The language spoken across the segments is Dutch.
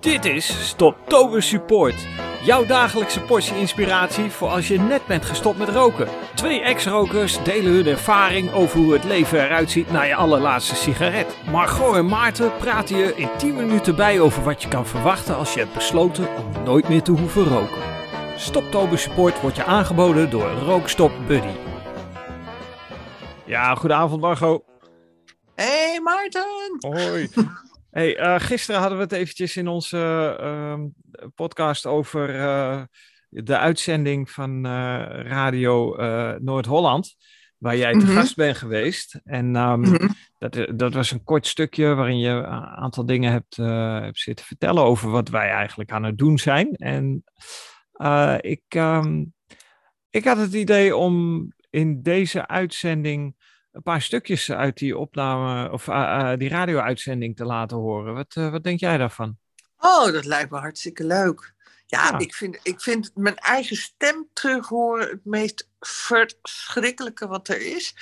Dit is Stoptober Support. Jouw dagelijkse portie inspiratie voor als je net bent gestopt met roken. Twee ex-rokers delen hun ervaring over hoe het leven eruit ziet na je allerlaatste sigaret. Margot en Maarten praten je in 10 minuten bij over wat je kan verwachten als je hebt besloten om nooit meer te hoeven roken. Stoptober Support wordt je aangeboden door Rookstop Buddy. Ja, goedenavond Margot. Hey Maarten! Hoi. Hey, uh, gisteren hadden we het eventjes in onze uh, podcast over uh, de uitzending van uh, Radio Noord-Holland, waar jij te mm -hmm. gast bent geweest. En um, mm -hmm. dat, dat was een kort stukje waarin je een aantal dingen hebt, hebt zitten vertellen over wat wij eigenlijk aan het doen zijn. En ik, um, ik had het idee om in deze uitzending een paar stukjes uit die opname of uh, uh, die radio-uitzending te laten horen. Wat, uh, wat denk jij daarvan? Oh, dat lijkt me hartstikke leuk. Ja, ja, Ik, vind, ik vind mijn eigen stem terug horen het meest verschrikkelijke wat er is.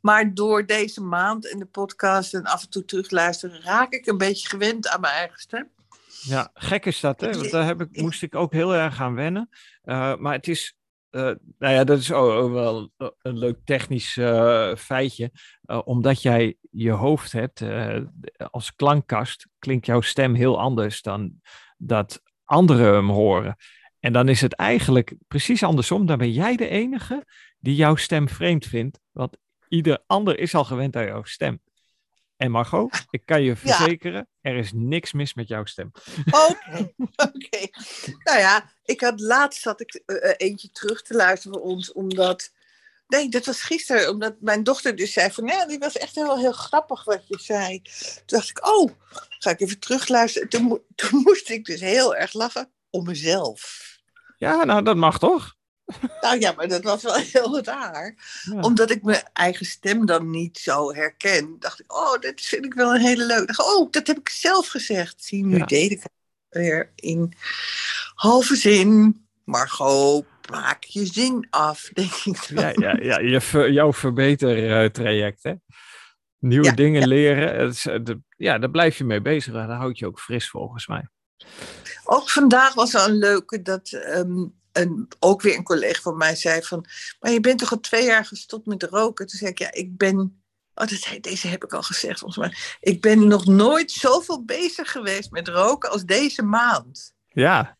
Maar door deze maand in de podcast en af en toe terugluisteren, raak ik een beetje gewend aan mijn eigen stem. Ja, gek is dat, hè? Want daar heb ik, moest ik ook heel erg aan wennen. maar het is uh, nou ja, dat is ook wel een leuk technisch uh, feitje. Uh, omdat jij je hoofd hebt als klankkast, klinkt jouw stem heel anders dan dat anderen hem horen. En dan is het eigenlijk precies andersom. Dan ben jij de enige die jouw stem vreemd vindt. Want ieder ander is al gewend aan jouw stem. En Margot, ik kan je verzekeren, ja. er is niks mis met jouw stem. Oké, okay, oké. Okay. Nou ja, ik had laatst zat ik uh, eentje terug te luisteren voor ons, omdat... Nee, dat was gisteren, omdat mijn dochter dus zei van... Nee, die was echt heel, heel grappig wat je zei. Toen dacht ik, oh, ga ik even terugluisteren. Toen, toen moest ik dus heel erg lachen om mezelf. Ja, nou, dat mag toch? Nou ja, maar dat was wel heel raar. Ja. Omdat ik mijn eigen stem dan niet zo herken. Dacht ik, oh, dat vind ik wel een hele leuke. Oh, dat heb ik zelf gezegd. Zie, nu ja. deed ik het weer in halve zin. Margot, maak je zin af, denk ik. Ja, ja, ja je, jouw verbetertraject, hè? Nieuwe ja, dingen leren. De, ja, daar blijf je mee bezig. Daar houd je ook fris, volgens mij. Ook vandaag was er een leuke dat... Um, ook weer een collega van mij zei van, maar je bent toch al twee jaar gestopt met roken? Toen zei ik, ja, ik ben, oh, dat, deze heb ik al gezegd volgens mij, ik ben nog nooit zoveel bezig geweest met roken als deze maand. Ja.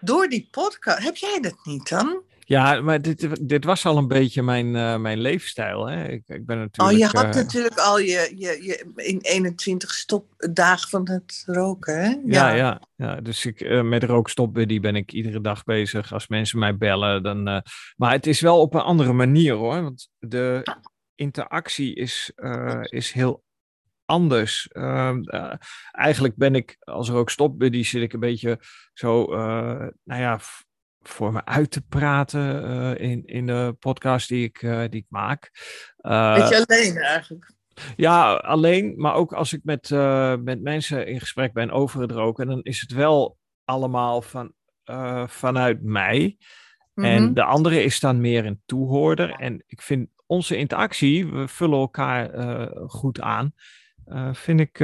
Door die podcast. Heb jij dat niet dan? Ja, maar dit, dit was al een beetje mijn, uh, mijn leefstijl. Hè? Ik, ik ben natuurlijk, oh, je had uh... natuurlijk al je, je, je in 21 stopdagen van het roken, hè? Ja, ja, ja, ja. dus ik, uh, met rookstopbuddy ben ik iedere dag bezig. Als mensen mij bellen, dan... maar het is wel op een andere manier, hoor. Want de interactie is, is heel anders. Ehm, eigenlijk ben ik, als rookstopbuddy, zit ik een beetje zo, nou ja voor me uit te praten uh, in, in de podcast die ik, uh, die ik maak. Uh, Beetje alleen eigenlijk. Ja, alleen, maar ook als ik met, met mensen in gesprek ben over het roken, dan is het wel allemaal van, vanuit mij. Mm -hmm. En de andere is dan meer een toehoorder. En ik vind onze interactie, we vullen elkaar goed aan, vind ik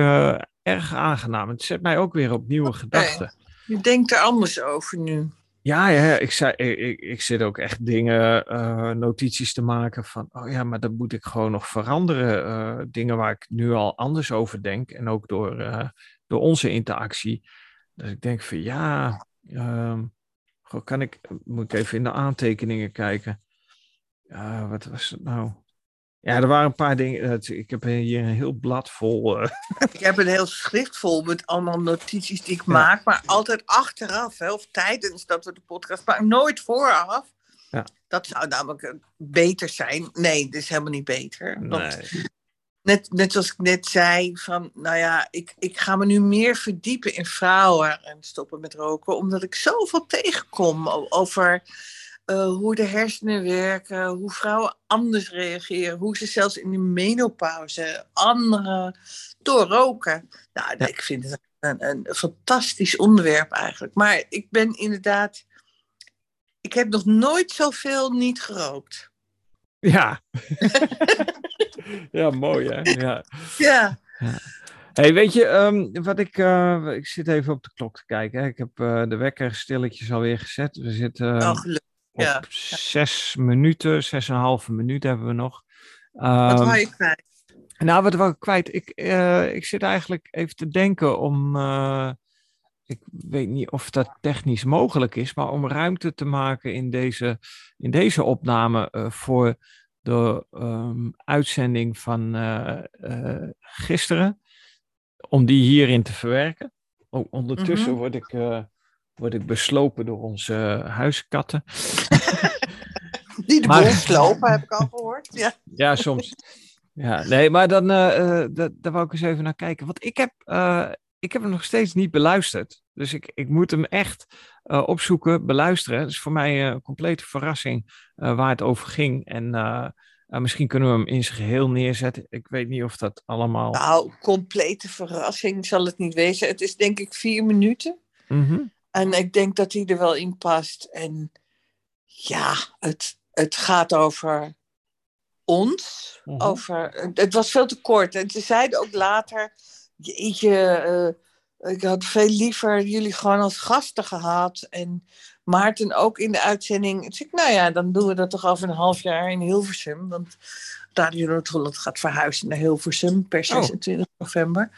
erg aangenaam. Het zet mij ook weer op nieuwe okay. gedachten. Je denkt er anders over nu. Ja, ja ik, ik, zit ook echt dingen, uh, notities te maken van, oh ja, maar dat moet ik gewoon nog veranderen. Uh, dingen waar ik nu al anders over denk en ook door, uh, door onze interactie. Dat ik denk van ja, kan ik, moet ik even in de aantekeningen kijken. wat was het nou? Ja, er waren een paar dingen. Ik heb hier een heel blad vol. Uh. Ik heb een heel schrift vol met allemaal notities die ik ja. maak, maar altijd achteraf, hè, of tijdens dat we de podcast maken, nooit vooraf. Ja. Dat zou namelijk beter zijn. Nee, dat is helemaal niet beter. Want nee. net, net zoals ik net zei, van nou ja, ik, ik ga me nu meer verdiepen in vrouwen en stoppen met roken, omdat ik zoveel tegenkom over uh, hoe de hersenen werken, hoe vrouwen anders reageren, hoe ze zelfs in de menopauze anderen doorroken. Nou, ja. ik vind het een, een, fantastisch onderwerp eigenlijk. Maar ik ben inderdaad, ik heb nog nooit zoveel niet gerookt. Ja. ja, mooi hè. Ja. ja. ja. Hey, weet je, um, wat ik, uh, ik zit even op de klok te kijken. Hè. Ik heb uh, de wekker stilletjes alweer gezet. We zitten uh, oh, op ja. zes minuten, zes en een halve minuut hebben we nog. Um, wat wou je kwijt? Nou, wat wou ik kwijt? Ik, ik zit eigenlijk even te denken om, ik weet niet of dat technisch mogelijk is, maar om ruimte te maken in deze, in deze opname voor de um, uitzending van gisteren om die hierin te verwerken. Oh, ondertussen mhm. word, ik, word ik beslopen door onze huiskatten. die de maar, boel slopen, heb ik al gehoord. Ja, ja soms. Ja, nee, maar dan uh, daar wou ik eens even naar kijken. Want ik heb, ik heb hem nog steeds niet beluisterd. Dus ik, ik moet hem echt opzoeken, beluisteren. Het is voor mij een complete verrassing waar het over ging. En uh, misschien kunnen we hem in zijn geheel neerzetten. Ik weet niet of dat allemaal. Nou, complete verrassing zal het niet wezen. Het is denk ik vier minuten. Mm En ik denk dat hij er wel in past. En ja, het, het gaat over ons. Mm over, het was veel te kort. En ze zeiden ook later: uh, ik had veel liever jullie gewoon als gasten gehad. En Maarten ook in de uitzending. Ik zeg, nou ja, dan doen we dat toch over een half jaar in Hilversum. Want Radio Noord-Holland gaat verhuizen naar Hilversum per 26 november.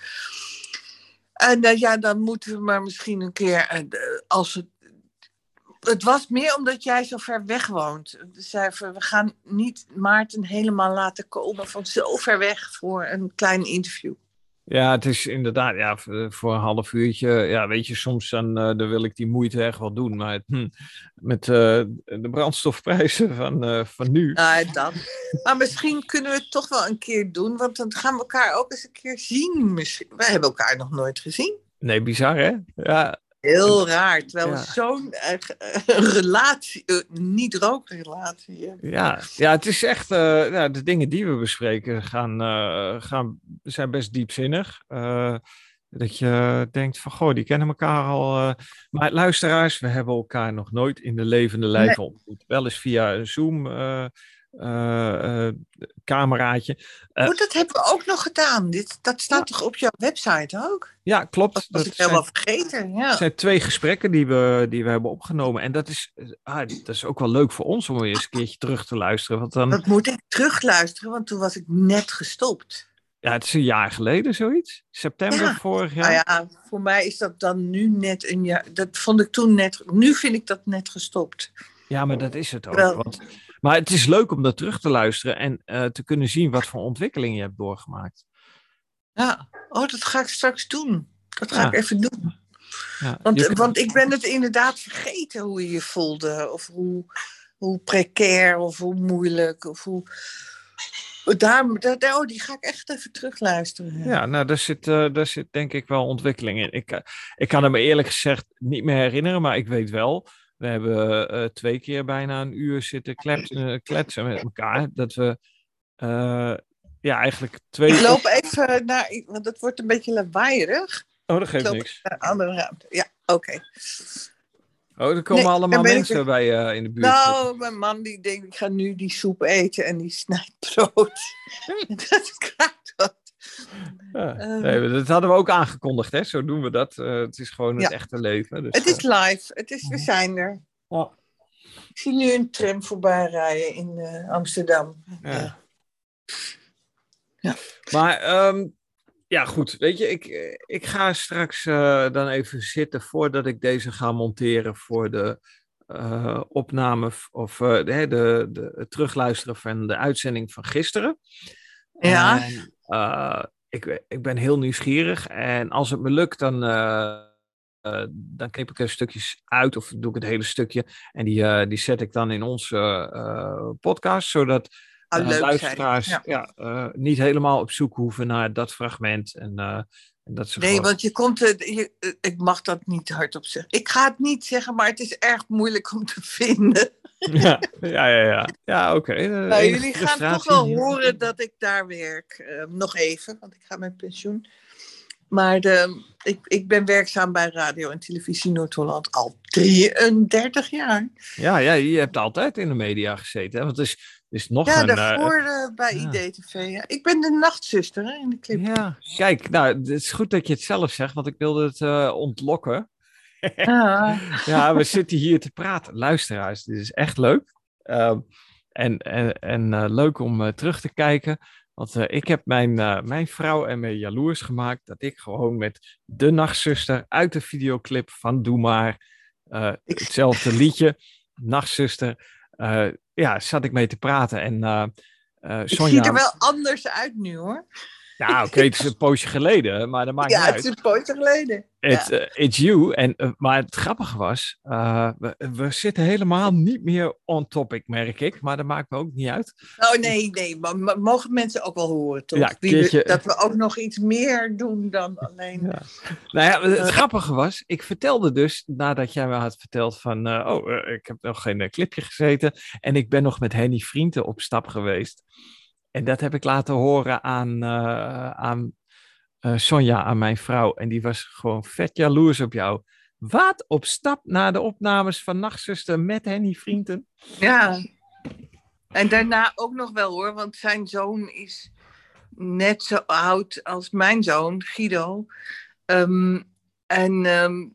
En uh, ja, dan moeten we maar misschien een keer, uh, als het het was meer omdat jij zo ver weg woont. We gaan niet Maarten helemaal laten komen van zo ver weg voor een klein interview. Ja, het is inderdaad, ja, voor een half uurtje, ja, weet je, soms dan, uh, dan wil ik die moeite echt wel doen, maar hm, met uh, de brandstofprijzen van, uh, van nu. Ah, dat. Maar misschien kunnen we het toch wel een keer doen, want dan gaan we elkaar ook eens een keer zien. Misschien. We hebben elkaar nog nooit gezien. Nee, bizar hè? Ja, Heel raar, terwijl zo'n uh, relatie, uh, niet rookrelatie hebben. Ja, ja, het is echt, uh, ja, de dingen die we bespreken gaan, gaan, zijn best diepzinnig. dat je denkt van, goh, die kennen elkaar al. maar luisteraars, we hebben elkaar nog nooit in de levende lijf nee. ontmoet. Wel eens via Zoom uh, uh, cameraatje. Uh, dat hebben we ook nog gedaan. Dit, dat staat toch op jouw website ook? Ja, klopt. Dat was ik helemaal vergeten. Ja. Het zijn twee gesprekken die we, die we hebben opgenomen. En dat is, ah, dat is ook wel leuk voor ons om eens een keertje terug te luisteren. Want dan... Dat moet ik terugluisteren, want toen was ik net gestopt. Ja, het is een jaar geleden zoiets. September ja. vorig jaar. Nou ja, voor mij is dat dan nu net een jaar. Dat vond ik toen net. Nu vind ik dat net gestopt. Ja, maar dat is het ook. Wel, want maar het is leuk om dat terug te luisteren en uh, te kunnen zien wat voor ontwikkeling je hebt doorgemaakt. Ja, oh, dat ga ik straks doen. Dat ga ja. ik even doen. Ja, want, want ik ben het inderdaad vergeten hoe je je voelde. Of hoe, hoe precair of hoe moeilijk. Of hoe... Daar, daar, oh, die ga ik echt even terugluisteren. Ja, nou, daar zit, uh, daar zit denk ik wel ontwikkeling in. Ik, uh, ik kan het me eerlijk gezegd niet meer herinneren, maar ik weet wel we hebben uh, twee keer bijna een uur zitten kletsen, uh, kletsen met elkaar. Dat we uh, ja, eigenlijk twee... Ik loop even naar... Want het wordt een beetje lawaaierig. Oh, dat geeft niks. Naar andere ruimte. Ja, oké. Okay. Oh, er komen nee, allemaal mensen ik... bij in de buurt. Nou, mijn man die denkt, ik ga nu die soep eten en die snijdt brood. dat krijgt wat. Ja, ehm. nee, dat hadden we ook aangekondigd, hè? Zo doen we dat. Uh, het is gewoon het ja. echte leven. Dus, het is eh. live. Het is, we zijn er. Ja. Ik zie nu een tram voorbij rijden in uh, Amsterdam. Ja. ja. Maar um, ja, goed. Weet je, ik, ik ga straks uh, dan even zitten voordat ik deze ga monteren voor de uh, opname of de, de, de, het terugluisteren van de uitzending van gisteren. Ja. En, uh, ik, ik ben heel nieuwsgierig. En als het me lukt, dan, uh, uh, dan knip ik er stukjes uit of doe ik het hele stukje. En die, die zet ik dan in onze podcast, zodat ah, luisteraars ja. ja niet helemaal op zoek hoeven naar dat fragment. En, nee, gewoon... want je komt, je, ik mag dat niet hardop zeggen. Ik ga het niet zeggen, maar het is erg moeilijk om te vinden. Ja, ja, ja. Ja, ja oké. Okay. Nou, jullie gaan toch wel horen dat ik daar werk. Uh, nog even, want ik ga met pensioen. Maar de, ik, ik ben werkzaam bij Radio en Televisie Noord-Holland al 33 jaar. Ja, ja, je hebt altijd in de media gezeten. Hè? Want het is is nog ja, een... daarvoor uh, bij ja. IDTV. Ja. Ik ben de nachtzuster hè, in de clip. Ja, kijk, nou, het is goed dat je het zelf zegt, want ik wilde het uh, ontlokken. Ja. ja, we zitten hier te praten. Luisteraars, dit is echt leuk. Uh, en en, en leuk om terug te kijken. Want ik heb mijn, mijn vrouw en mij jaloers gemaakt dat ik gewoon met de nachtzuster uit de videoclip van Doe Maar, hetzelfde liedje, Nachtzuster, ja, zat ik mee te praten. En Sonja... Het ziet er wel anders uit nu hoor. Ja, oké, okay, het is een poosje geleden, maar dat maakt ja, niet uit. Ja, het is een poosje geleden. It, ja. uh, it's you. En, uh, maar het grappige was, uh, we, we, zitten helemaal niet meer on topic, merk ik. Maar dat maakt me ook niet uit. Oh nee, nee, maar, mogen mensen ook wel horen, toch? Ja, dat we ook nog iets meer doen dan alleen... Ja. Nou ja, het grappige was, ik vertelde dus, nadat jij me had verteld van... oh, ik heb nog geen clipje gezeten. En ik ben nog met Henny Vrienden op stap geweest. En dat heb ik laten horen aan, uh, aan uh, Sonja, aan mijn vrouw. En die was gewoon vet jaloers op jou. Wat? Op stap naar de opnames van Nachtzuster met Henny Vrienden? Ja. En daarna ook nog wel hoor, want zijn zoon is net zo oud als mijn zoon, Guido. Um, en um,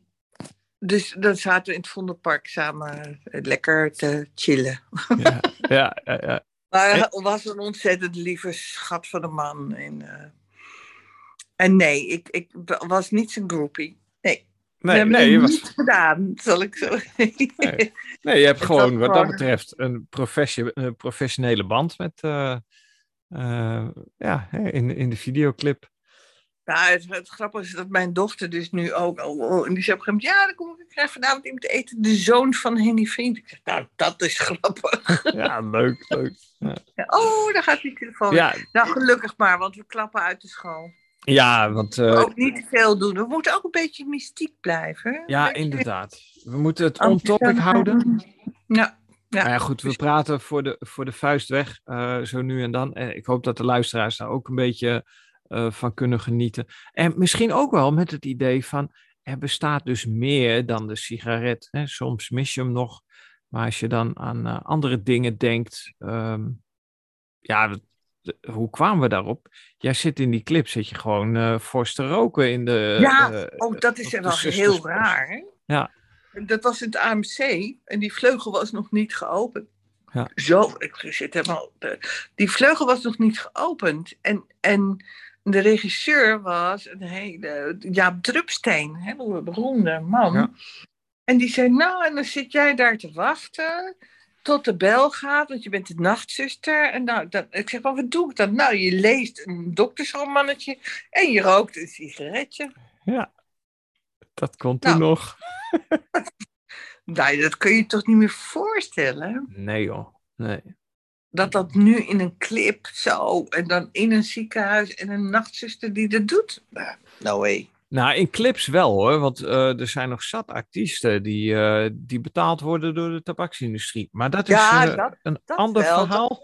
dus dan zaten we in het Vondelpark samen lekker te chillen. Ja, ja, ja. ja. Maar hij was een ontzettend lieve schat van een man. En, uh... en nee, ik, ik was niet zijn groupie. Nee. Nee, nee, je was... niet gedaan, zal ik zo nee. nee, je hebt gewoon wat dat betreft een, professie, een professionele band met, uh, uh, ja, in, in de videoclip. Ja, het, het grappige is dat mijn dochter dus nu ook al. Oh, en die zei op een gegeven moment: Ja, dan kom ik krijg vanavond iemand te eten. De zoon van Henny Vriend. Ik zeg: Nou, dat is grappig. Ja, leuk, leuk. Ja. Oh, daar gaat die telefoon. Ja. Nou, gelukkig maar, want we klappen uit de school. Ja, want. Uh, ook niet te veel doen. We moeten ook een beetje mystiek blijven. Ja, inderdaad. We moeten het on-topic houden. Ja. Ja. Nou ja, goed, we praten voor de, voor de vuist weg, uh, zo nu en dan. En ik hoop dat de luisteraars daar ook een beetje uh, van kunnen genieten. En misschien ook wel met het idee van, er bestaat dus meer dan de sigaret. Hè? Soms mis je hem nog, maar als je dan aan uh, andere dingen denkt, um, ja, hoe kwamen we daarop? Jij zit in die clip, zit je gewoon uh, fors te roken in de... Ja, uh, oh, dat is wel heel raar. Hè? Ja. Dat was in het AMC en die vleugel was nog niet geopend. Ja. Zo, ik zit helemaal... Die vleugel was nog niet geopend. En, en de regisseur was een hele... Jaap Drupsteen, een hele beroemde man. Ja. En die zei, nou, en dan zit jij daar te wachten tot de bel gaat, want je bent de nachtzuster. En nou, dat, ik zeg, maar wat doe ik dan? Nou, je leest een doktersromannetje en je rookt een sigaretje. Ja, dat kon toen Nou. nog. Nou, dat kun je je toch niet meer voorstellen? Nee joh, nee. Dat dat nu in een clip zo, en dan in een ziekenhuis en een nachtzuster die dat doet? Nou, no. Nou, in clips wel hoor, want uh, er zijn nog zat artiesten die, uh, die betaald worden door de tabaksindustrie. Maar dat Ja, is uh, dat- een dat ander wel, verhaal.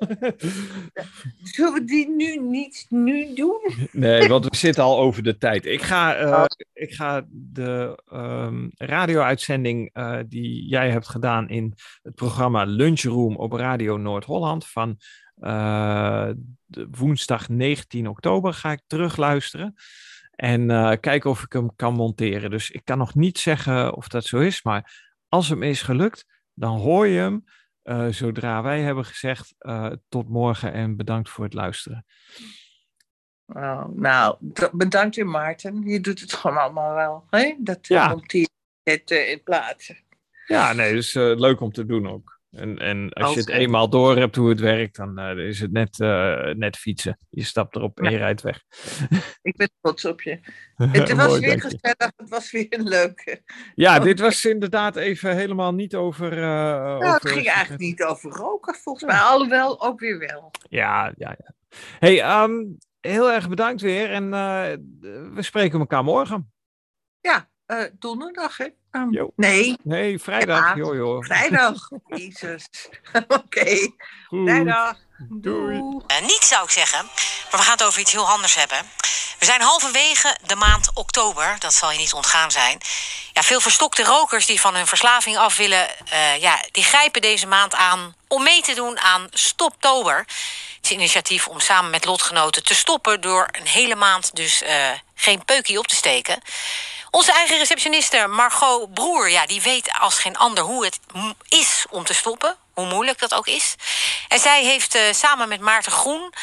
Zullen we die nu niet nu doen? nee, want we zitten al over de tijd. Ik ga, eh, Oh. ik ga de ehm, radio-uitzending eh, die jij hebt gedaan in het programma Lunchroom op Radio Noord-Holland van eh, woensdag 19 oktober ga ik terugluisteren. En eh, kijken of ik hem kan monteren. Dus ik kan nog niet zeggen of dat zo is. Maar als hem is gelukt, dan hoor je hem eh, zodra wij hebben gezegd eh, tot morgen en bedankt voor het luisteren. Nou, bedankt weer Maarten. Je doet het gewoon allemaal wel. Hè? Dat Ja. monteren in plaatsen. Ja, nee, dus leuk om te doen ook. En, en als je het eenmaal door hebt hoe het werkt, dan eh, is het net, eh, net fietsen. Je stapt erop en je rijdt weg. Ik ben trots op je. Het was Mooi, weer gezellig. Het was weer een leuke. Ja, Oh. dit was inderdaad even helemaal niet over. eh, Nou, over het ging eigenlijk niet over roken, volgens mij. Alhoewel, ook weer wel. Ja, ja, ja. Hey, ehm, heel erg bedankt weer en we spreken elkaar morgen. Ja, eh, donderdag, hè? Ehm, Jo. nee, Nee, vrijdag. Ja, joh, joh. vrijdag. Jezus. Oké, Goed. vrijdag. Doei. Eh, niet zou ik zeggen, maar we gaan het over iets heel anders hebben. We zijn halverwege de maand oktober, dat zal je niet ontgaan zijn. Ja, veel verstokte rokers die van hun verslaving af willen, uh, ja, die grijpen deze maand aan om mee te doen aan Stoptober. Het is een initiatief om samen met lotgenoten te stoppen door een hele maand dus uh, geen peukie op te steken. Onze eigen receptioniste Margot Broer, ja, die weet als geen ander hoe het is om te stoppen. Hoe moeilijk dat ook is. En zij heeft uh, samen met Maarten Groen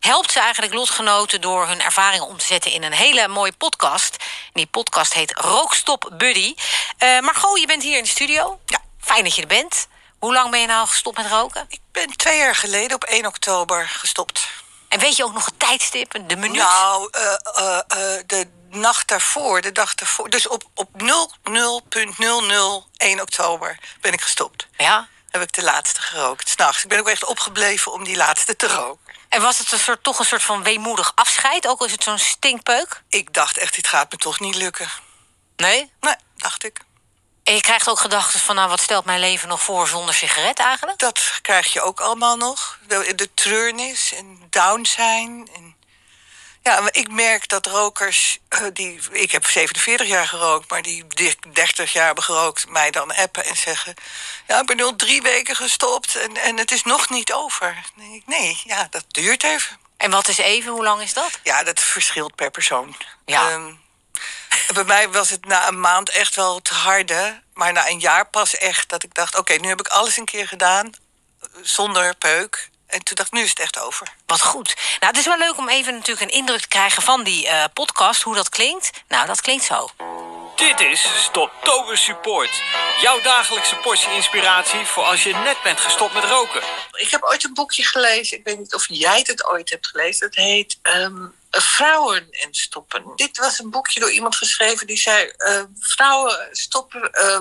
helpt ze eigenlijk lotgenoten door hun ervaringen om te zetten in een hele mooie podcast. En die podcast heet Rookstop Buddy. Uh, Margot, je bent hier in de studio. Ja. Fijn dat je er bent. Hoe lang ben je nou gestopt met roken? Ik ben twee jaar geleden op 1 oktober gestopt. En weet je ook nog het tijdstip, de minuut? Nou, uh, uh, de nacht daarvoor, de dag daarvoor. Dus op, op 00.001 oktober ben ik gestopt. Ja? Heb ik de laatste gerookt, s'nachts. Ik ben ook echt opgebleven om die laatste te roken. En was het een soort, toch een soort van weemoedig afscheid? Ook al is het zo'n stinkpeuk? Ik dacht echt, dit gaat me toch niet lukken. Nee? Nee, dacht ik. En je krijgt ook gedachten van, nou, wat stelt mijn leven nog voor zonder sigaret eigenlijk? Dat krijg je ook allemaal nog. De, de treurnis en down zijn. En... Ja, ik merk dat rokers, uh, die, ik heb 47 jaar gerookt, maar die 30 jaar hebben gerookt, mij dan appen en zeggen: Ja, ik ben nu al drie weken gestopt en, en het is nog niet over. Nee, nee, ja, dat duurt even. En wat is even? Hoe lang is dat? Ja, dat verschilt per persoon. Ja. Um, bij mij was het na een maand echt wel te harde. Maar na een jaar pas echt dat ik dacht... oké, nu heb ik alles een keer gedaan. Zonder peuk. En toen dacht ik, nu is het echt over. Wat goed. Nou, het is wel leuk om even natuurlijk een indruk te krijgen van die uh, podcast. Hoe dat klinkt. Nou, dat klinkt zo. Dit is Stoptober Support. Jouw dagelijkse portie inspiratie voor als je net bent gestopt met roken. Ik heb ooit een boekje gelezen. Ik weet niet of jij het ooit hebt gelezen. Het heet um, Vrouwen en Stoppen. Dit was een boekje door iemand geschreven die zei... Uh, vrouwen, stoppen, uh,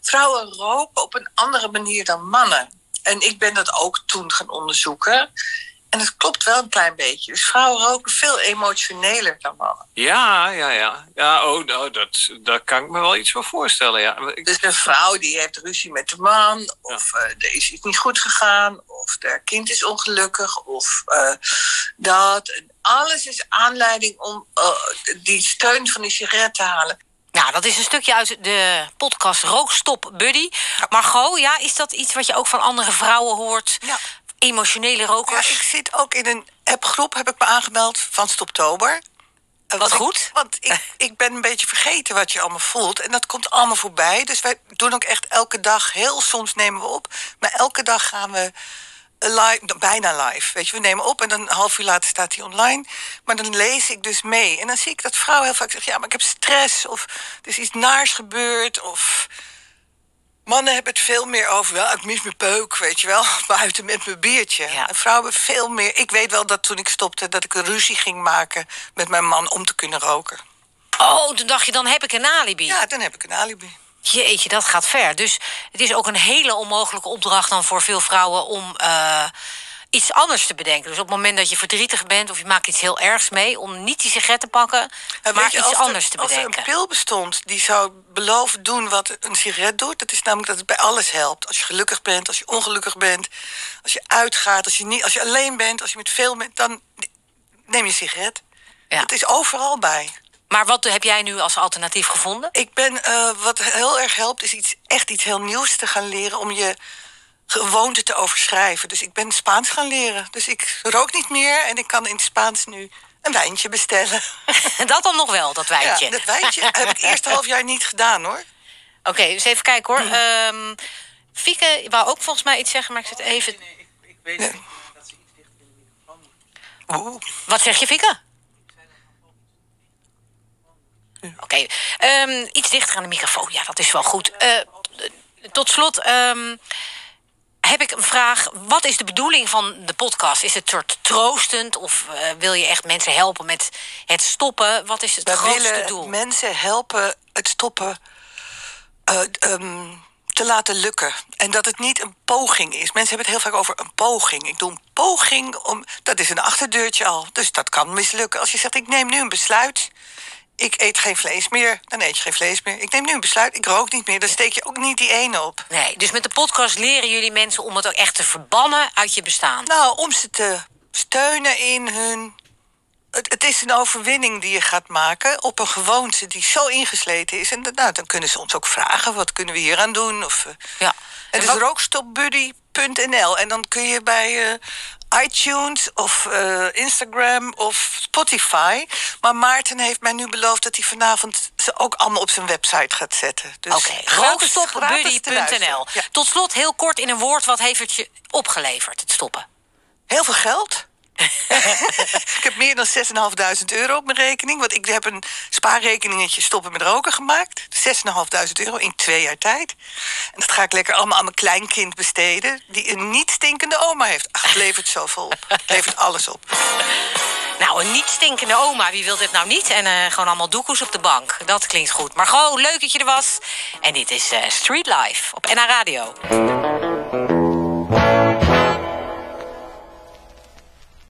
vrouwen roken op een andere manier dan mannen. En ik ben dat ook toen gaan onderzoeken. En het klopt wel een klein beetje. Dus vrouwen roken veel emotioneler dan mannen. Ja, ja, ja. Ja, oh, nou, dat, daar kan ik me wel iets voor voorstellen, ja. Dus een vrouw die heeft ruzie met de man... of ja. uh, er is iets niet goed gegaan... of haar kind is ongelukkig... of uh, dat. En alles is aanleiding om uh, die steun van die sigaret te halen. Nou, dat is een stukje uit de podcast Rookstop Buddy. Margot, ja, is dat iets wat je ook van andere vrouwen hoort? Ja emotionele rokers. Ja, ik zit ook in een appgroep, heb ik me aangemeld, van Stoptober. Uh, wat goed. Ik, want ik, ik ben een beetje vergeten wat je allemaal voelt. En dat komt allemaal voorbij. Dus wij doen ook echt elke dag, heel soms nemen we op. Maar elke dag gaan we live, bijna live. Weet je, we nemen op en dan een half uur later staat hij online. Maar dan lees ik dus mee. En dan zie ik dat vrouwen heel vaak zeggen... ja, maar ik heb stress, of er is iets naars gebeurd... of Mannen hebben het veel meer over, wel, ik mis mijn peuk, weet je wel, buiten met mijn biertje. En vrouwen hebben veel meer. Ik weet wel dat toen ik stopte, dat ik een ruzie ging maken met mijn man om te kunnen roken. Oh, toen dacht je, dan heb ik een alibi. Ja, dan heb ik een alibi. Jeetje, dat gaat ver. Dus het is ook een hele onmogelijke opdracht dan voor veel vrouwen om uh, iets anders te bedenken. Dus op het moment dat je verdrietig bent of je maakt iets heel ergs mee, om niet die sigaret te pakken, ja, maar je, iets anders er, te bedenken. Als er een pil bestond die zou beloven doen wat een sigaret doet, dat is namelijk dat het bij alles helpt. Als je gelukkig bent, als je ongelukkig bent, als je uitgaat, als je, niet, als je alleen bent, als je met veel bent, dan neem je een sigaret. Ja. Het is overal bij. Maar wat heb jij nu als alternatief gevonden? Ik ben, uh, wat heel erg helpt, is iets, echt iets heel nieuws te gaan leren om je gewoonte te overschrijven. Dus ik ben Spaans gaan leren. Dus ik rook niet meer en ik kan in het Spaans nu een wijntje bestellen. dat dan nog wel, dat wijntje? Ja, dat wijntje heb ik eerst half jaar niet gedaan, hoor. Oké, okay, dus even kijken, hoor. Um, Fieke wou ook volgens mij iets zeggen, maar ik zit even... Nee, nee, ik, ik, weet niet dat ze iets dichter in de microfoon moet. Oh. Wat zeg je, Fieke? Oké, okay. um, iets dichter aan de microfoon. Ja, dat is wel goed. Uh, tot slot... Um, heb ik een vraag. Wat is de bedoeling van de podcast? Is het soort troostend of uh, wil je echt mensen helpen met het stoppen? Wat is het We grootste willen doel? Mensen helpen het stoppen uh, um, te laten lukken. En dat het niet een poging is. Mensen hebben het heel vaak over een poging. Ik doe een poging om. Dat is een achterdeurtje al. Dus dat kan mislukken. Als je zegt: ik neem nu een besluit ik eet geen vlees meer, dan eet je geen vlees meer. Ik neem nu een besluit, ik rook niet meer, dan steek je ook niet die ene op. Nee, dus met de podcast leren jullie mensen om het ook echt te verbannen uit je bestaan? Nou, om ze te steunen in hun het, het, is een overwinning die je gaat maken op een gewoonte die zo ingesleten is. En nou, dan kunnen ze ons ook vragen: wat kunnen we hier aan doen? Of, uh, ja. Het is rookstopbuddy.nl. En dan kun je bij uh, iTunes of uh, Instagram of Spotify. Maar Maarten heeft mij nu beloofd dat hij vanavond ze ook allemaal op zijn website gaat zetten. Dus Oké, okay. rookstopbuddy.nl. Ja. Tot slot heel kort in een woord: wat heeft het je opgeleverd, het stoppen? Heel veel geld. ik heb meer dan 6.500 euro op mijn rekening. Want ik heb een spaarrekeningetje stoppen met roken gemaakt. 6.500 euro in twee jaar tijd. En dat ga ik lekker allemaal aan mijn kleinkind besteden. Die een niet stinkende oma heeft. Ach, het levert zoveel op. Het levert alles op. Nou, een niet stinkende oma, wie wil dit nou niet? En uh, gewoon allemaal doekoes op de bank. Dat klinkt goed. Maar gewoon leuk dat je er was. En dit is uh, Street Life op NH Radio.